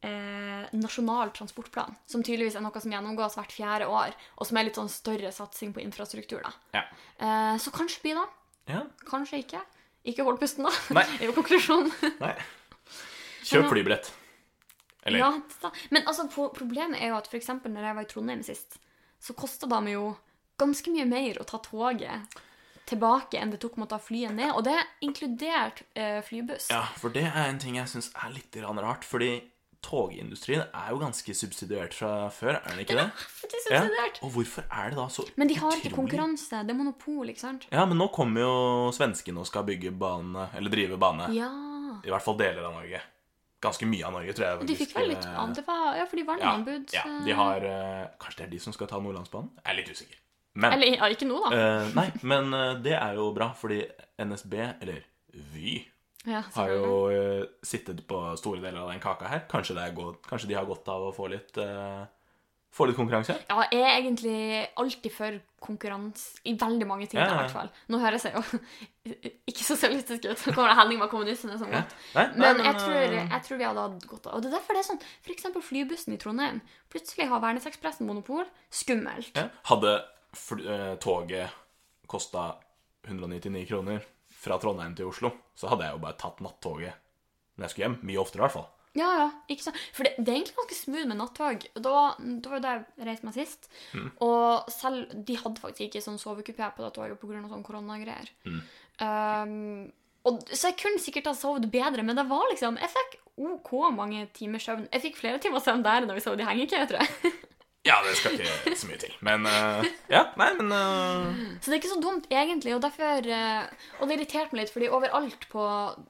eh, nasjonal transportplan, som tydeligvis er noe som gjennomgås hvert fjerde år, og som er litt sånn større satsing på infrastruktur. da. Ja. Eh, så kanskje blir da? ja. Kanskje ikke. Ikke hold pusten, da. Nei. er jo konklusjonen. Nei. Kjøp flybillett. Eller Ja, da. Men altså, pro- problemet er jo at eksempel når jeg var i Trondheim sist, så kosta det meg jo ganske mye mer å ta toget tilbake enn det tok med å ta flyet ned. Og det er inkludert eh, flybuss. Ja, for det er en ting jeg syns er litt grann rart. Fordi togindustrien er jo ganske subsidiert fra før, er den ikke det? Det er Ja. Og hvorfor er det da så Men de har ikke konkurranse. Det er monopol, ikke sant? Ja, men nå kommer jo svenskene og skal bygge bane, eller drive bane. Ja. I hvert fall deler av Norge. Ganske mye av Norge, tror jeg. De fikk vel litt eh, det var, Ja, for de var ja, anbud. ja, de har eh, Kanskje det er de som skal ta Nordlandsbanen? Jeg er litt usikker. Men, Eller ja, ikke nå, da. Uh, nei, men eh, det er jo bra, fordi NSB, eller Vy, Ja, har jo eh, sittet på store deler av den kaka her. Kanskje, det godt, kanskje de har godt av å få litt, uh, få litt konkurranse? Ja, jeg er egentlig alltid for konkurranse i veldig mange ting, Ja, i hvert fall. Nå høres jeg jo ikke sosialistisk ut. Så kommer det Henning med kommunistene som godt. Nei, nei, Men jeg tror, eh, jeg tror vi hadde hatt godt av Og det er derfor det er sånn eksempel flybussen i Trondheim. Plutselig har Værnesekspressen monopol. Skummelt. ja. Hadde toget kosta 199 kroner fra Trondheim til Oslo, så hadde jeg jo bare tatt nattoget når jeg skulle hjem. Mye oftere, i hvert fall. Ja, ja, ikke sant? For det, det er egentlig ganske smooth med nattog. Og Da, da var det da jeg reiste meg sist. Mm. Og selv De hadde faktisk ikke sånn sovekupé på det toget pga. sånn koronagreier. Mm. Um, og, så jeg kunne sikkert ha sovet bedre, men det var liksom Jeg fikk OK mange timers søvn. Jeg fikk flere timer søvn der enn da vi sov i hengekøye, tror jeg. Ja, det skal ikke så mye til. Men uh, Ja, nei, men uh... Så det er ikke så dumt, egentlig. Og derfor uh, Og det irriterte meg litt, fordi overalt på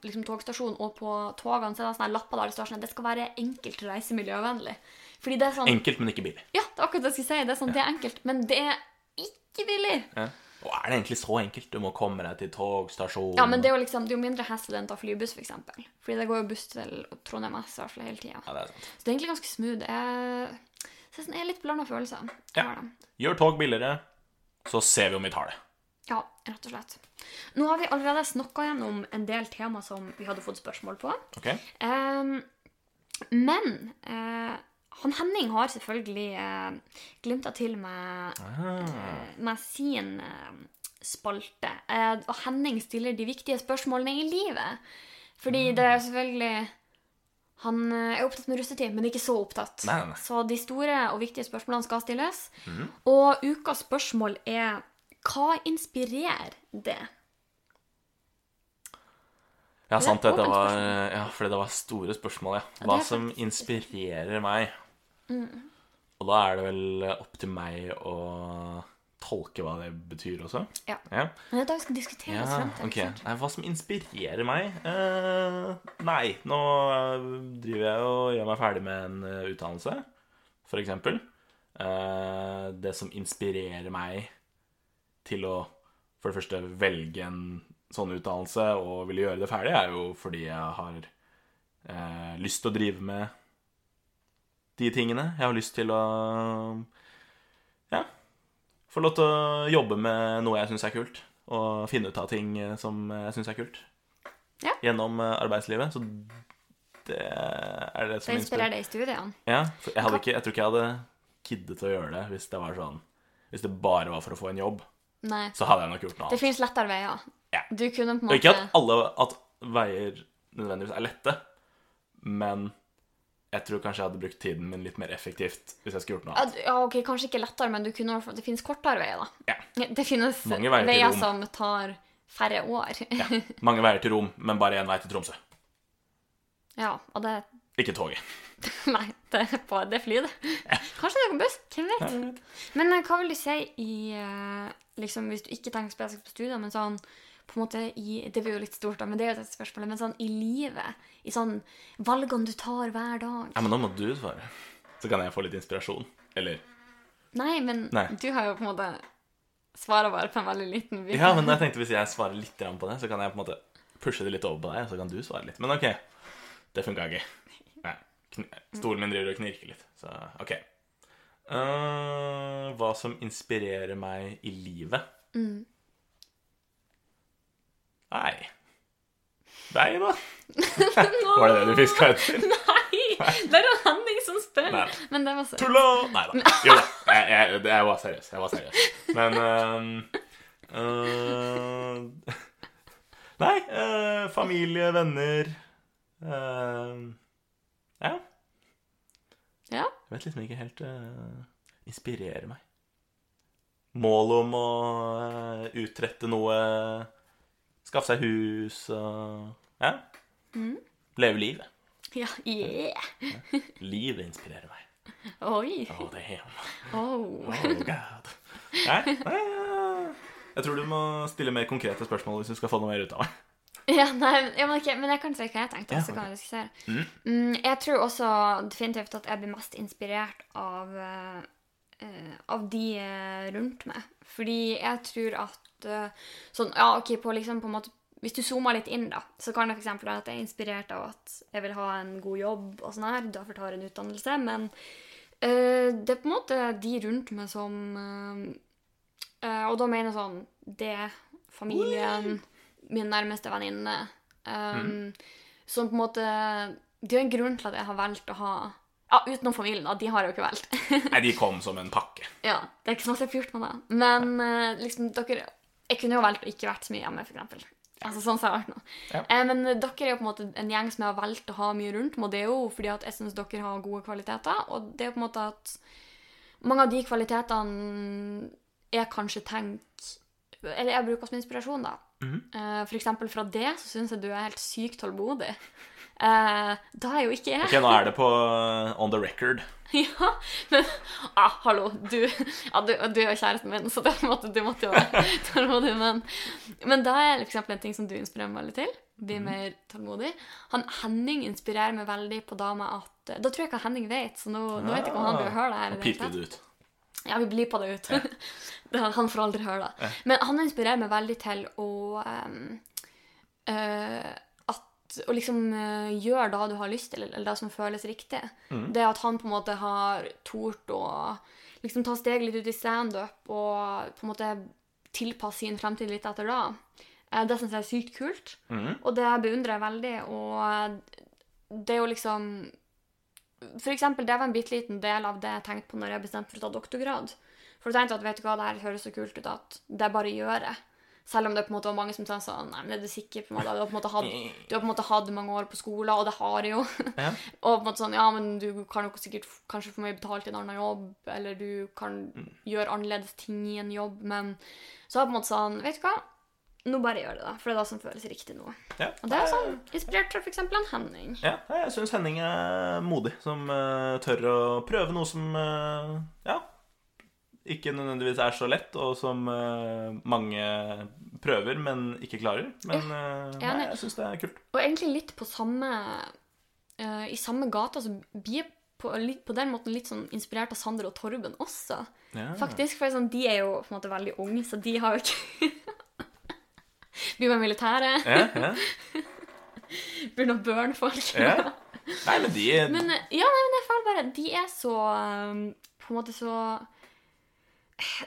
liksom, togstasjonen og på togene så er det sånne lapper der det står sånn at det skal være enkelt å reise miljøvennlig. Fordi det er sånn Enkelt, men ikke billig. Ja, det er akkurat det jeg skulle si. Det er sånn, det er enkelt, men det er ikke billig. Ja. Og er det egentlig så enkelt? Du må komme deg til togstasjonen Ja, men det er jo liksom, det er jo mindre hassle enn å ta flybuss, for eksempel. Fordi det går jo buss til Trondheim S i hvert fall hele tida. Ja, det er sant. Så det er egentlig ganske smooth. Jeg, så jeg er litt blanda følelser. Ja. Det. Gjør tog billigere, så ser vi om vi tar det. Ja, rett og slett. Nå har vi allerede snakka gjennom en del tema som vi hadde fått spørsmål på. Ok? Ehm, men eh, han Henning har selvfølgelig eh, glimta til med, eh, med sin eh, spalte. Eh, og Henning stiller de viktige spørsmålene i livet. Fordi det er selvfølgelig Han eh, er opptatt med russetid, men ikke så opptatt. Nei, nei. Så de store og viktige spørsmålene skal stilles. Og ukas spørsmål er Hva inspirerer det? Ja, sant. Det det var, ja, fordi det var store spørsmål, ja. Ja, Hva det er som inspirerer meg. Og da er det vel opp til meg å tolke hva det betyr også? Ja. ja. Men det er da vi skal diskutere Ja, oss frem til. Okay. Nei, hva som inspirerer meg? Eh, nei, nå eh, driver jeg og gjør meg ferdig med en eh, utdannelse, eksempel. Eh, det som inspirerer meg til å for det første velge en sånn utdannelse og ville gjøre det ferdig, er jo fordi jeg har lyst til å drive med de tingene. Jeg har lyst til å ja, få lov til å jobbe med noe jeg syns er kult og finne ut av ting som jeg syns er kult. Ja. Gjennom eh, arbeidslivet. Så det er det som Det inspirerer deg i studiene. Ja, jeg, ikke, jeg tror ikke jeg hadde giddet å gjøre det hvis det var sånn Hvis det bare var for å få en jobb. Nei. Så hadde jeg nok gjort noe annet. Det finnes lettere veier. Ja. Du kunne på en måte... ikke at alle at veier nødvendigvis er lette, men jeg tror kanskje jeg hadde brukt tiden min litt mer effektivt hvis jeg skulle gjort noe annet. ja, ok, Kanskje ikke lettere, men du kunne, det finnes kortere veier, da. Ja. Det finnes veier veier som tar færre år. Ja, Ja. Mange veier til Rom, men bare én vei til Tromsø. Ja, og det Ikke toget. Nei, det er, på, det er fly, det. Kanskje det går buss? Hvem vet? Men eh, hva vil du si i eh, liksom, Hvis du ikke tenker spesifikt på studier, men sånn på en måte i, Det blir jo litt stort, da, men det er jo et spørsmål. Men sånn i livet, i sånn valgene du tar hver dag Ja, men nå må du svare. Så kan jeg få litt inspirasjon. Eller Nei, men Nei. du har jo på en måte svara bare på en veldig liten bit. Ja, men jeg tenkte hvis jeg svarer litt på det, så kan jeg på en måte pushe det litt over på deg, og så kan du svare litt. Men OK. Det funka ikke. Nei. Stolen min driver og knirker litt, så OK. Uh, hva som inspirerer meg i livet? Mm. Nei Deg, da? Var det det du fiska etter? Det er han som spør. Nei. Men det var seriøst. Tulla! Nei da. Jo da. Jeg, jeg, jeg var seriøs. Jeg var seriøs. Men ehm, eh, Nei. eh, familie, venner Ja. Ja. Jeg vet liksom ikke helt uh, Inspirerer meg. Mål om å utrette noe, skaffe seg hus og Ja. Mm. Leve livet. Ja, yeah. Livet inspirerer meg. Oi. Oh, damn. Oh. Oh, God. Nei, nei, ja. Jeg tror du må stille mer konkrete spørsmål hvis du skal få noe mer ut av meg. Ja, nei, ja, men, okay, men jeg kan si hva jeg tenkte, Ja, så kan jeg, diskutere. Mm. Mm, jeg tror også definitivt at jeg blir mest inspirert av, eh, av de eh, rundt meg. Fordi jeg tror at uh, sånn, ja, ok, på liksom på en måte Hvis du zoomer litt inn, da, så kan det f.eks. være at jeg er inspirert av at jeg vil ha en god jobb og sånn her, derfor tar jeg en utdannelse, men eh, det er på en måte de rundt meg som eh, Og da mener jeg sånn det, familien, min nærmeste venninne um, Som på en måte Det er jo en grunn til at jeg har valgt å ha Ja, utenom familien, da. De har jeg jo ikke valgt. Nei, de kom som en pakke. ja, Det er ikke så masse jeg har gjort med det. Men liksom, dere Jeg kunne jo valgt å ikke vært så mye hjemme, eksempel. Altså, sånn som jeg har vært nå. Ja. Eh, men dere er jo på en måte en gjeng som jeg har valgt å ha mye rundt meg, og det er jo fordi at jeg syns dere har gode kvaliteter. Og det er på en måte at mange av de kvalitetene er kanskje tenkt Eller jeg bruker som inspirasjon, da. Mhm. Eh, for eksempel fra det så syns jeg du er helt sykt tålmodig. Eh, da er jo ikke jeg. Ok, nå er det på uh, on the record. Ja, men ah, hallo, du, ja, du, du er jo kjæresten min, så det måtte, du måtte jo være tålmodig. Men, men da er eksempel en ting som du inspirerer meg veldig til. Bli mer tålmodig. Han Henning inspirerer meg veldig på da med at Da tror jeg ikke Henning vet, så nå, nå vet jeg ikke om han vil høre det her. Nå det ut. Ja, vi blir på det ut. Det- han får aldri høre det. Men han inspirerer meg veldig til å um, eh, at Å liksom eh, gjøre det du har lyst til, eller det som føles riktig. Det at han på en måte har tort å liksom ta steget litt ut i standup og på en måte tilpasse sin fremtid litt etter da. Eh, det syns jeg er sykt kult, mm. og det beundrer jeg veldig. Og det er jo liksom for eksempel, det var en bitte liten del av det jeg tenkte på når jeg bestemte for å ta doktorgrad. For jeg tenkte at vet du hva, det her høres så kult ut at det bare gjør gjøre. Selv om det på en måte var mange som sa sånn Nei, men er du sikker? på en måte, Du har på en måte hatt, du har på en måte hatt mange år på skolen, og det har jeg jo. Ja. og på en måte sånn Ja, men du kan jo sikkert kanskje få mye betalt i en annen jobb, eller du kan gjøre annerledes ting i en jobb, men så har jeg på en måte sånn Vet du hva? Nå bare gjør det, da. For det er det som føles riktig nå. Ja. Og det er sånn inspirert av f.eks. en Henning. Ja, jeg syns Henning er modig, som uh, tør å prøve noe som uh, ja, ikke nødvendigvis er så lett, og som uh, mange prøver, men ikke klarer. Men uh, nei, jeg syns det er kult. Og egentlig litt på samme uh, I samme gata så blir jeg på, på den måten litt sånn inspirert av Sander og Torben også. Ja. Faktisk, for sånn, De er jo på en måte veldig unge, så de har jo ikke Blir med militæret, Ja, ja, begynner å burne folk. ja. Nei, men de Men ja, nei, men jeg føler bare De er så På en måte så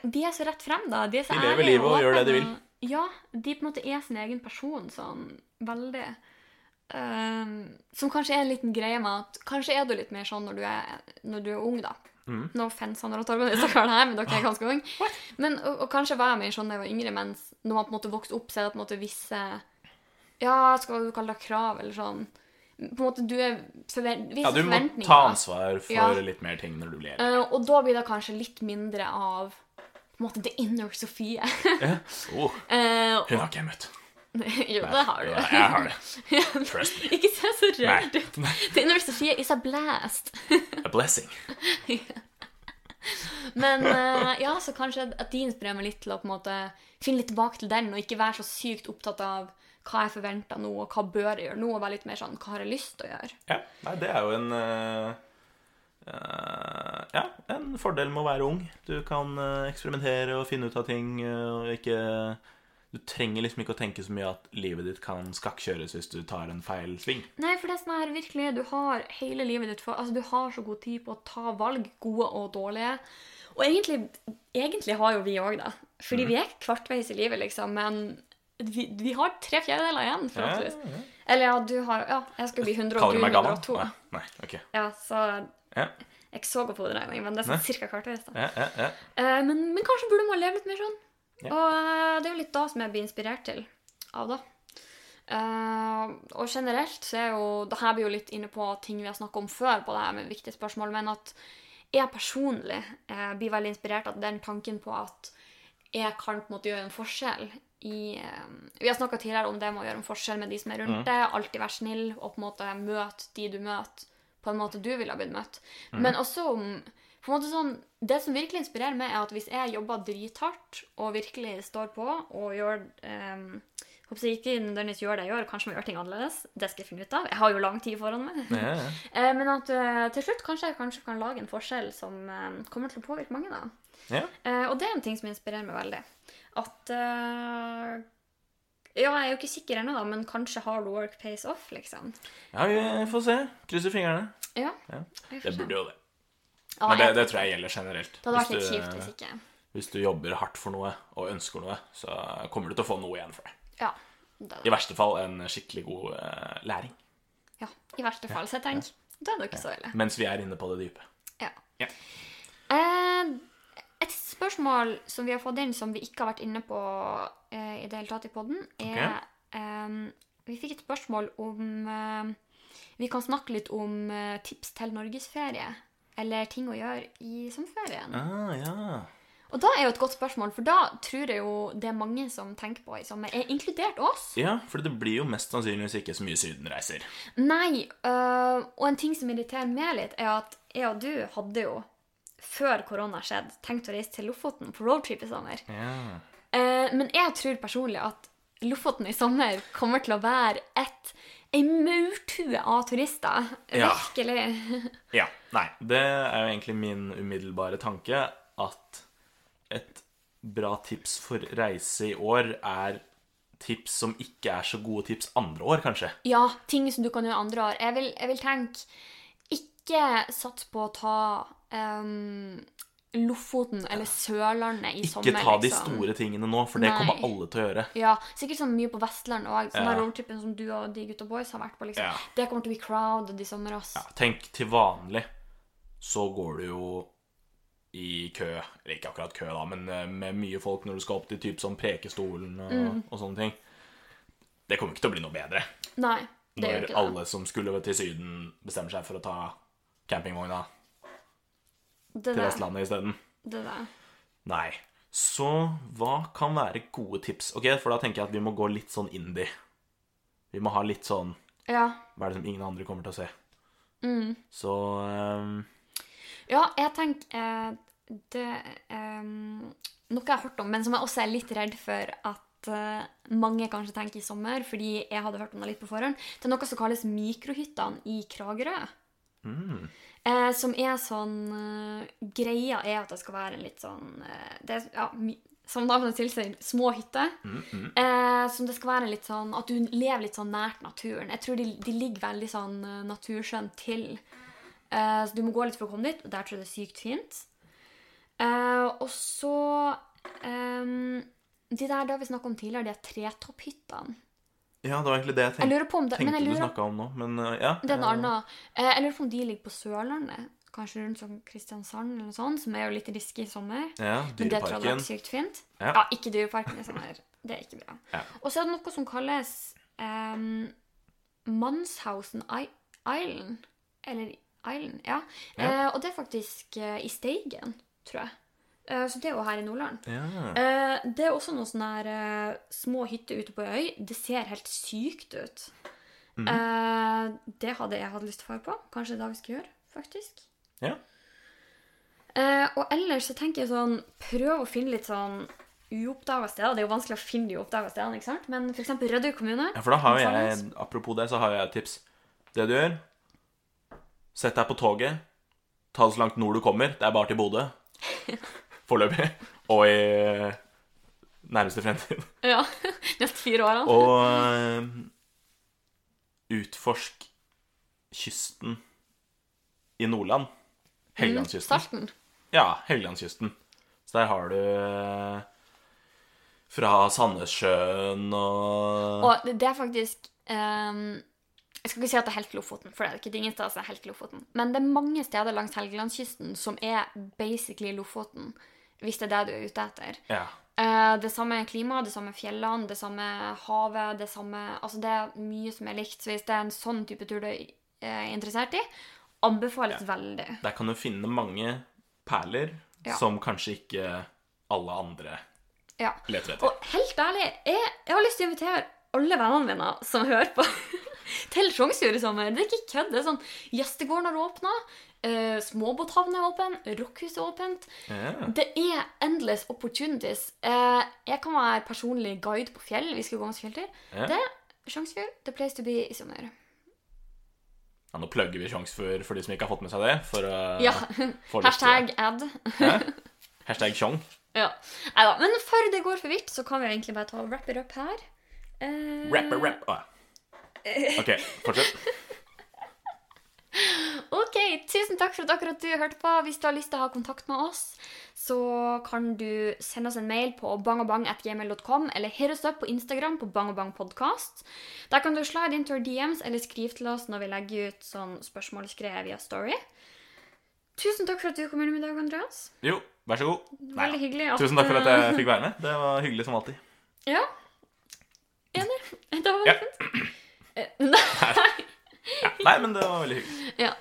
De er så rett frem, da. De, så De lever livet og gjør det de vil. Ja. De på en måte er sin egen person sånn veldig um, Som kanskje er en liten greie med at Kanskje er du litt mer sånn når du er, når du er ung, da. Mm. No offense, Sandra og Torben, her, men dere er ganske unge. Men, og, og kanskje var jeg mer sånn da jeg var yngre, mens når man på en måte vokste opp, så er det på en måte visse Ja, skal du kalle det krav, eller sånn På en måte, du er forvent, Ja, du må ta ansvar for Ja. litt mer ting når du blir eldre. Uh, og da blir det kanskje litt mindre av på en måte the inner Sofie. Ja. Oh, Eh, hun har ikke jeg møtt. jo, det har du. Ja, jeg har det. Trust me. Ikke se så redd ut. The inner Sofie is a blast. A blessing. Men eh, ja, så kanskje at de inspirerer meg litt til å på en måte finne litt tilbake til den, og ikke være så sykt opptatt av hva jeg forventer nå, og hva bør jeg gjøre nå, og være litt mer sånn hva har jeg lyst til å gjøre. Ja, nei, det er jo en eh, Ja, en fordel med å være ung. Du kan eh, eksperimentere og finne ut av ting, eh, og ikke Du trenger liksom ikke å tenke så mye at livet ditt kan skakkjøres hvis du tar en feil sving. Nei, for det er sånn her, virkelig, du har hele livet ditt for Altså, du har så god tid på å ta valg, gode og dårlige. Og egentlig, egentlig har jo vi òg det. Fordi mm. vi er kvartveis i livet, liksom, men vi, vi har tre fjerdedeler igjen, Ja, ja, ja. Eller ja, du har Ja, jeg skal bli 100 og Kaller du du meg gammel? 102. Nei, nei, ok. Ja, så Ja, jeg så på beregning, men det er sånn cirka hvert da. ja, ja, ja. Eh, men, men kanskje burde man leve litt mer sånn. Ja. Og eh, det er jo litt da som jeg blir inspirert til av, da. Eh, og generelt så er jo Det her blir jo litt inne på ting vi har snakka om før, på det her med viktige spørsmål, men at jeg personlig eh, blir veldig inspirert av den tanken på at jeg kan på en måte gjøre en forskjell i eh, Vi har snakka tidligere om det med å gjøre en forskjell med de som er rundt deg. Alltid være snill og på en måte møte de du møter, på en måte du ville ha blitt møtt. Men også om på en måte sånn, Det som virkelig inspirerer meg, er at hvis jeg jobber drithardt og virkelig står på og gjør um, Håper jeg ikke nødvendigvis gjør det jeg gjør, kanskje må gjøre ting annerledes. Det skal jeg finne ut av. Jeg har jo lang tid foran meg. ja, ja. Eh, Men at eh, til slutt kanskje jeg kanskje kan lage en forskjell som eh, kommer til å påvirke mange. da. ja. Eh, og det er en ting som inspirerer meg veldig. At Ja, jeg er jo ikke sikker ennå, da, men kanskje hard work pays off, liksom. ja vi får se. Krysser fingrene. Ja. Ja. Det burde jo det. Ja, Men det, det tror jeg gjelder generelt. Det hadde vært litt kjipt hvis ikke. Hvis du jobber hardt for noe og ønsker noe, så kommer du til å få noe igjen for det. Ja. Det det. I verste fall en skikkelig god uh, læring. ja. I verste fall. Så jeg tenker, da er det ikke så ille. Mens vi er inne på det dype. Ja. Ja. Eh, spørsmål som vi har fått inn, som vi ikke har vært inne på eh, i det hele tatt i podden, er eh, Vi fikk et spørsmål om eh, Vi kan snakke litt om eh, tips til norgesferie. Eller ting å gjøre i sommerferien. Ah, ja. Og da er jo et godt spørsmål, for da tror jeg jo det er mange som tenker på i sommer, er inkludert oss. ja, for det blir jo mest sannsynligvis ikke så mye sydenreiser. Nei, øh, og en ting som irriterer meg litt, er at jeg og du hadde jo, før korona skjedde, tenkt å reise til Lofoten på roadtrip i sommer. Ja. Eh, men jeg tror personlig at Lofoten i sommer kommer til å være et ei maurtue av turister. Ja. Virkelig. ja. Nei, det er jo egentlig min umiddelbare tanke at et bra tips for reise i år er tips som ikke er så gode tips andre år, kanskje. Ja, ting som du kan gjøre andre år. Jeg vil, jeg vil tenke Ikke sats på å ta ehm, Lofoten eller Sørlandet i Ikke sommer. ta de liksom. store tingene nå, for det Nei. kommer alle til å gjøre. Ja, sikkert sånn mye på Vestlandet òg. Sånn Ja. roadtripen som du og de gutta boys har vært på. liksom. Ja. Det kommer til å bli crowded i sommer. ass. Ja, tenk til vanlig så går du jo i kø Eller ikke akkurat kø, da, men eh, med mye folk når du skal opp til typ sånn Prekestolen og, Mm. og sånne ting. Det kommer ikke til å bli noe bedre Nei, det gjør ikke det. alle som skulle til Syden, bestemmer seg for å ta campingvogna til det. Vestlandet isteden. Nei. Så hva kan være gode tips? Ok, For da tenker jeg at vi må gå litt sånn indie. Vi må ha litt sånn Ja. Hva er det som ingen andre kommer til å se? Mm. Så um... ja, jeg tenker eh, det ehm, noe jeg har hørt om, men som jeg også er litt redd for at eh, mange kanskje tenker i sommer, fordi jeg hadde hørt om det litt på forhånd. Det er noe som kalles mikrohyttene i Kragerø. Mm. Eh, som er sånn eh, Greia er at det skal være en litt sånn eh, det ja, my, Som navnet tilsier, små hytter. Mm, mm. Eh, som det skal være litt sånn At du lever litt sånn nært naturen. Jeg tror de, de ligger veldig sånn eh, naturskjønt til. Eh, så du må gå litt for å komme dit, og der tror jeg det er sykt fint. Eh, og så De der da vi snakka om tidligere, de tretopphyttene. Ja, det var egentlig det jeg tenkte, jeg det, tenkte jeg du snakka om nå. Men uh, ja. noe ja. annet. Eh, jeg lurer på om de ligger på Sørlandet. Kanskje rundt sånn Kristiansand eller noe sånt, som er jo litt risky i sommer. Ja, Men det tror jeg hadde Dyreparken. vært sykt fint. Ja. Ja, ikke Dyreparken i sommer. Det er ikke bra. Ja. Og så er det noe som kalles um, Manshausen Island. Eller Island, ja. Ja. Eh, og det er faktisk eh, i Steigen, tror jeg. Eh, så det er jo her i Nordland. Ja. Eh, det er også noen sånne her, eh, små hytter ute på ei øy. Det ser helt sykt ut. Eh, det hadde jeg hatt lyst til å fare på. Kanskje det er det vi skal gjøre, faktisk. Ja. Og ellers så tenker jeg sånn Prøv å finne litt sånn uoppdaga steder. Det er jo vanskelig å finne de uoppdaga stedene, ikke sant? Men f.eks. Rødøy kommune. ja, for da har jo jeg Apropos det, så har jeg et tips. Det du gjør Sett deg på toget. Ta det så langt nord du kommer. Det er bare til Bodø. Foreløpig. Og i eh, nærmeste fremtid. Ja, Neste fire årene. Og eh, utforsk kysten i Nordland. Helgelandskysten. Salten. Ja, Helgelandskysten. Så der har du eh, fra Sandnessjøen og Og det, det er faktisk um, Jeg skal ikke si at det er helt Lofoten, for det er ikke det ingen steder som er helt Lofoten. Men det er mange steder langs Helgelandskysten som er basically Lofoten, hvis det er det du er ute etter. Ja. Uh, det samme klima, det samme fjellene, det samme havet, det samme Altså, det er mye som er likt. Så hvis det er en sånn type tur du er eh, interessert i, anbefales veldig. Der kan du finne mange perler Ja. som kanskje ikke alle andre Ja. leter etter. Og helt ærlig, jeg, jeg har lyst til å invitere alle vennene mine som hører på, til Sjongsfjord i sommer. Det er ikke kødd. Det er sånn Gjestegården har åpna. Uh, Småbåthavn er åpen. Rockhus er åpent. Yeah. Det er endless opportunities. Uh, jeg kan være personlig guide på fjell. Vi skal gå masse fjelltur. Yeah. Det Sjongsfjord. The place to be i sommer. Ja, nå plugger vi Tjongsfjord for de som ikke har fått med seg det. For uh, Ja. Hashtag ad. Hashtag Tjong. Ja. Neida, Men før det går for vidt, så kan vi egentlig bare ta og wrap it up her. Eh, Rapper, rapp. Oh, ja. OK, fortsett. Ok, tusen takk for at akkurat du hørte på. Hvis du har lyst til å ha kontakt med oss, så kan du sende oss en mail på bangabang.gmail.com, eller hit oss opp på Instagram på bangabangpodcast. Der kan du slide into our DMs eller skrive til oss når vi legger ut sånn spørsmålsgreier via Story. Tusen takk for at du kom innom i dag, Andreas. Jo, vær så god. Veldig hyggelig. At, Tusen takk for at jeg fikk være med. Det var hyggelig som alltid. Ja. Enig. Det var Ja. fint. Eh, Nei. Ja. Nei, men det var veldig hyggelig. Ja.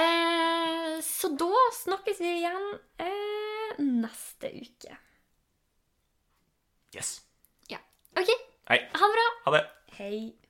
Eh, så da snakkes vi igjen eh, neste uke. Yes. Ja. OK. Hei. Ha det bra. Ha det. Hei.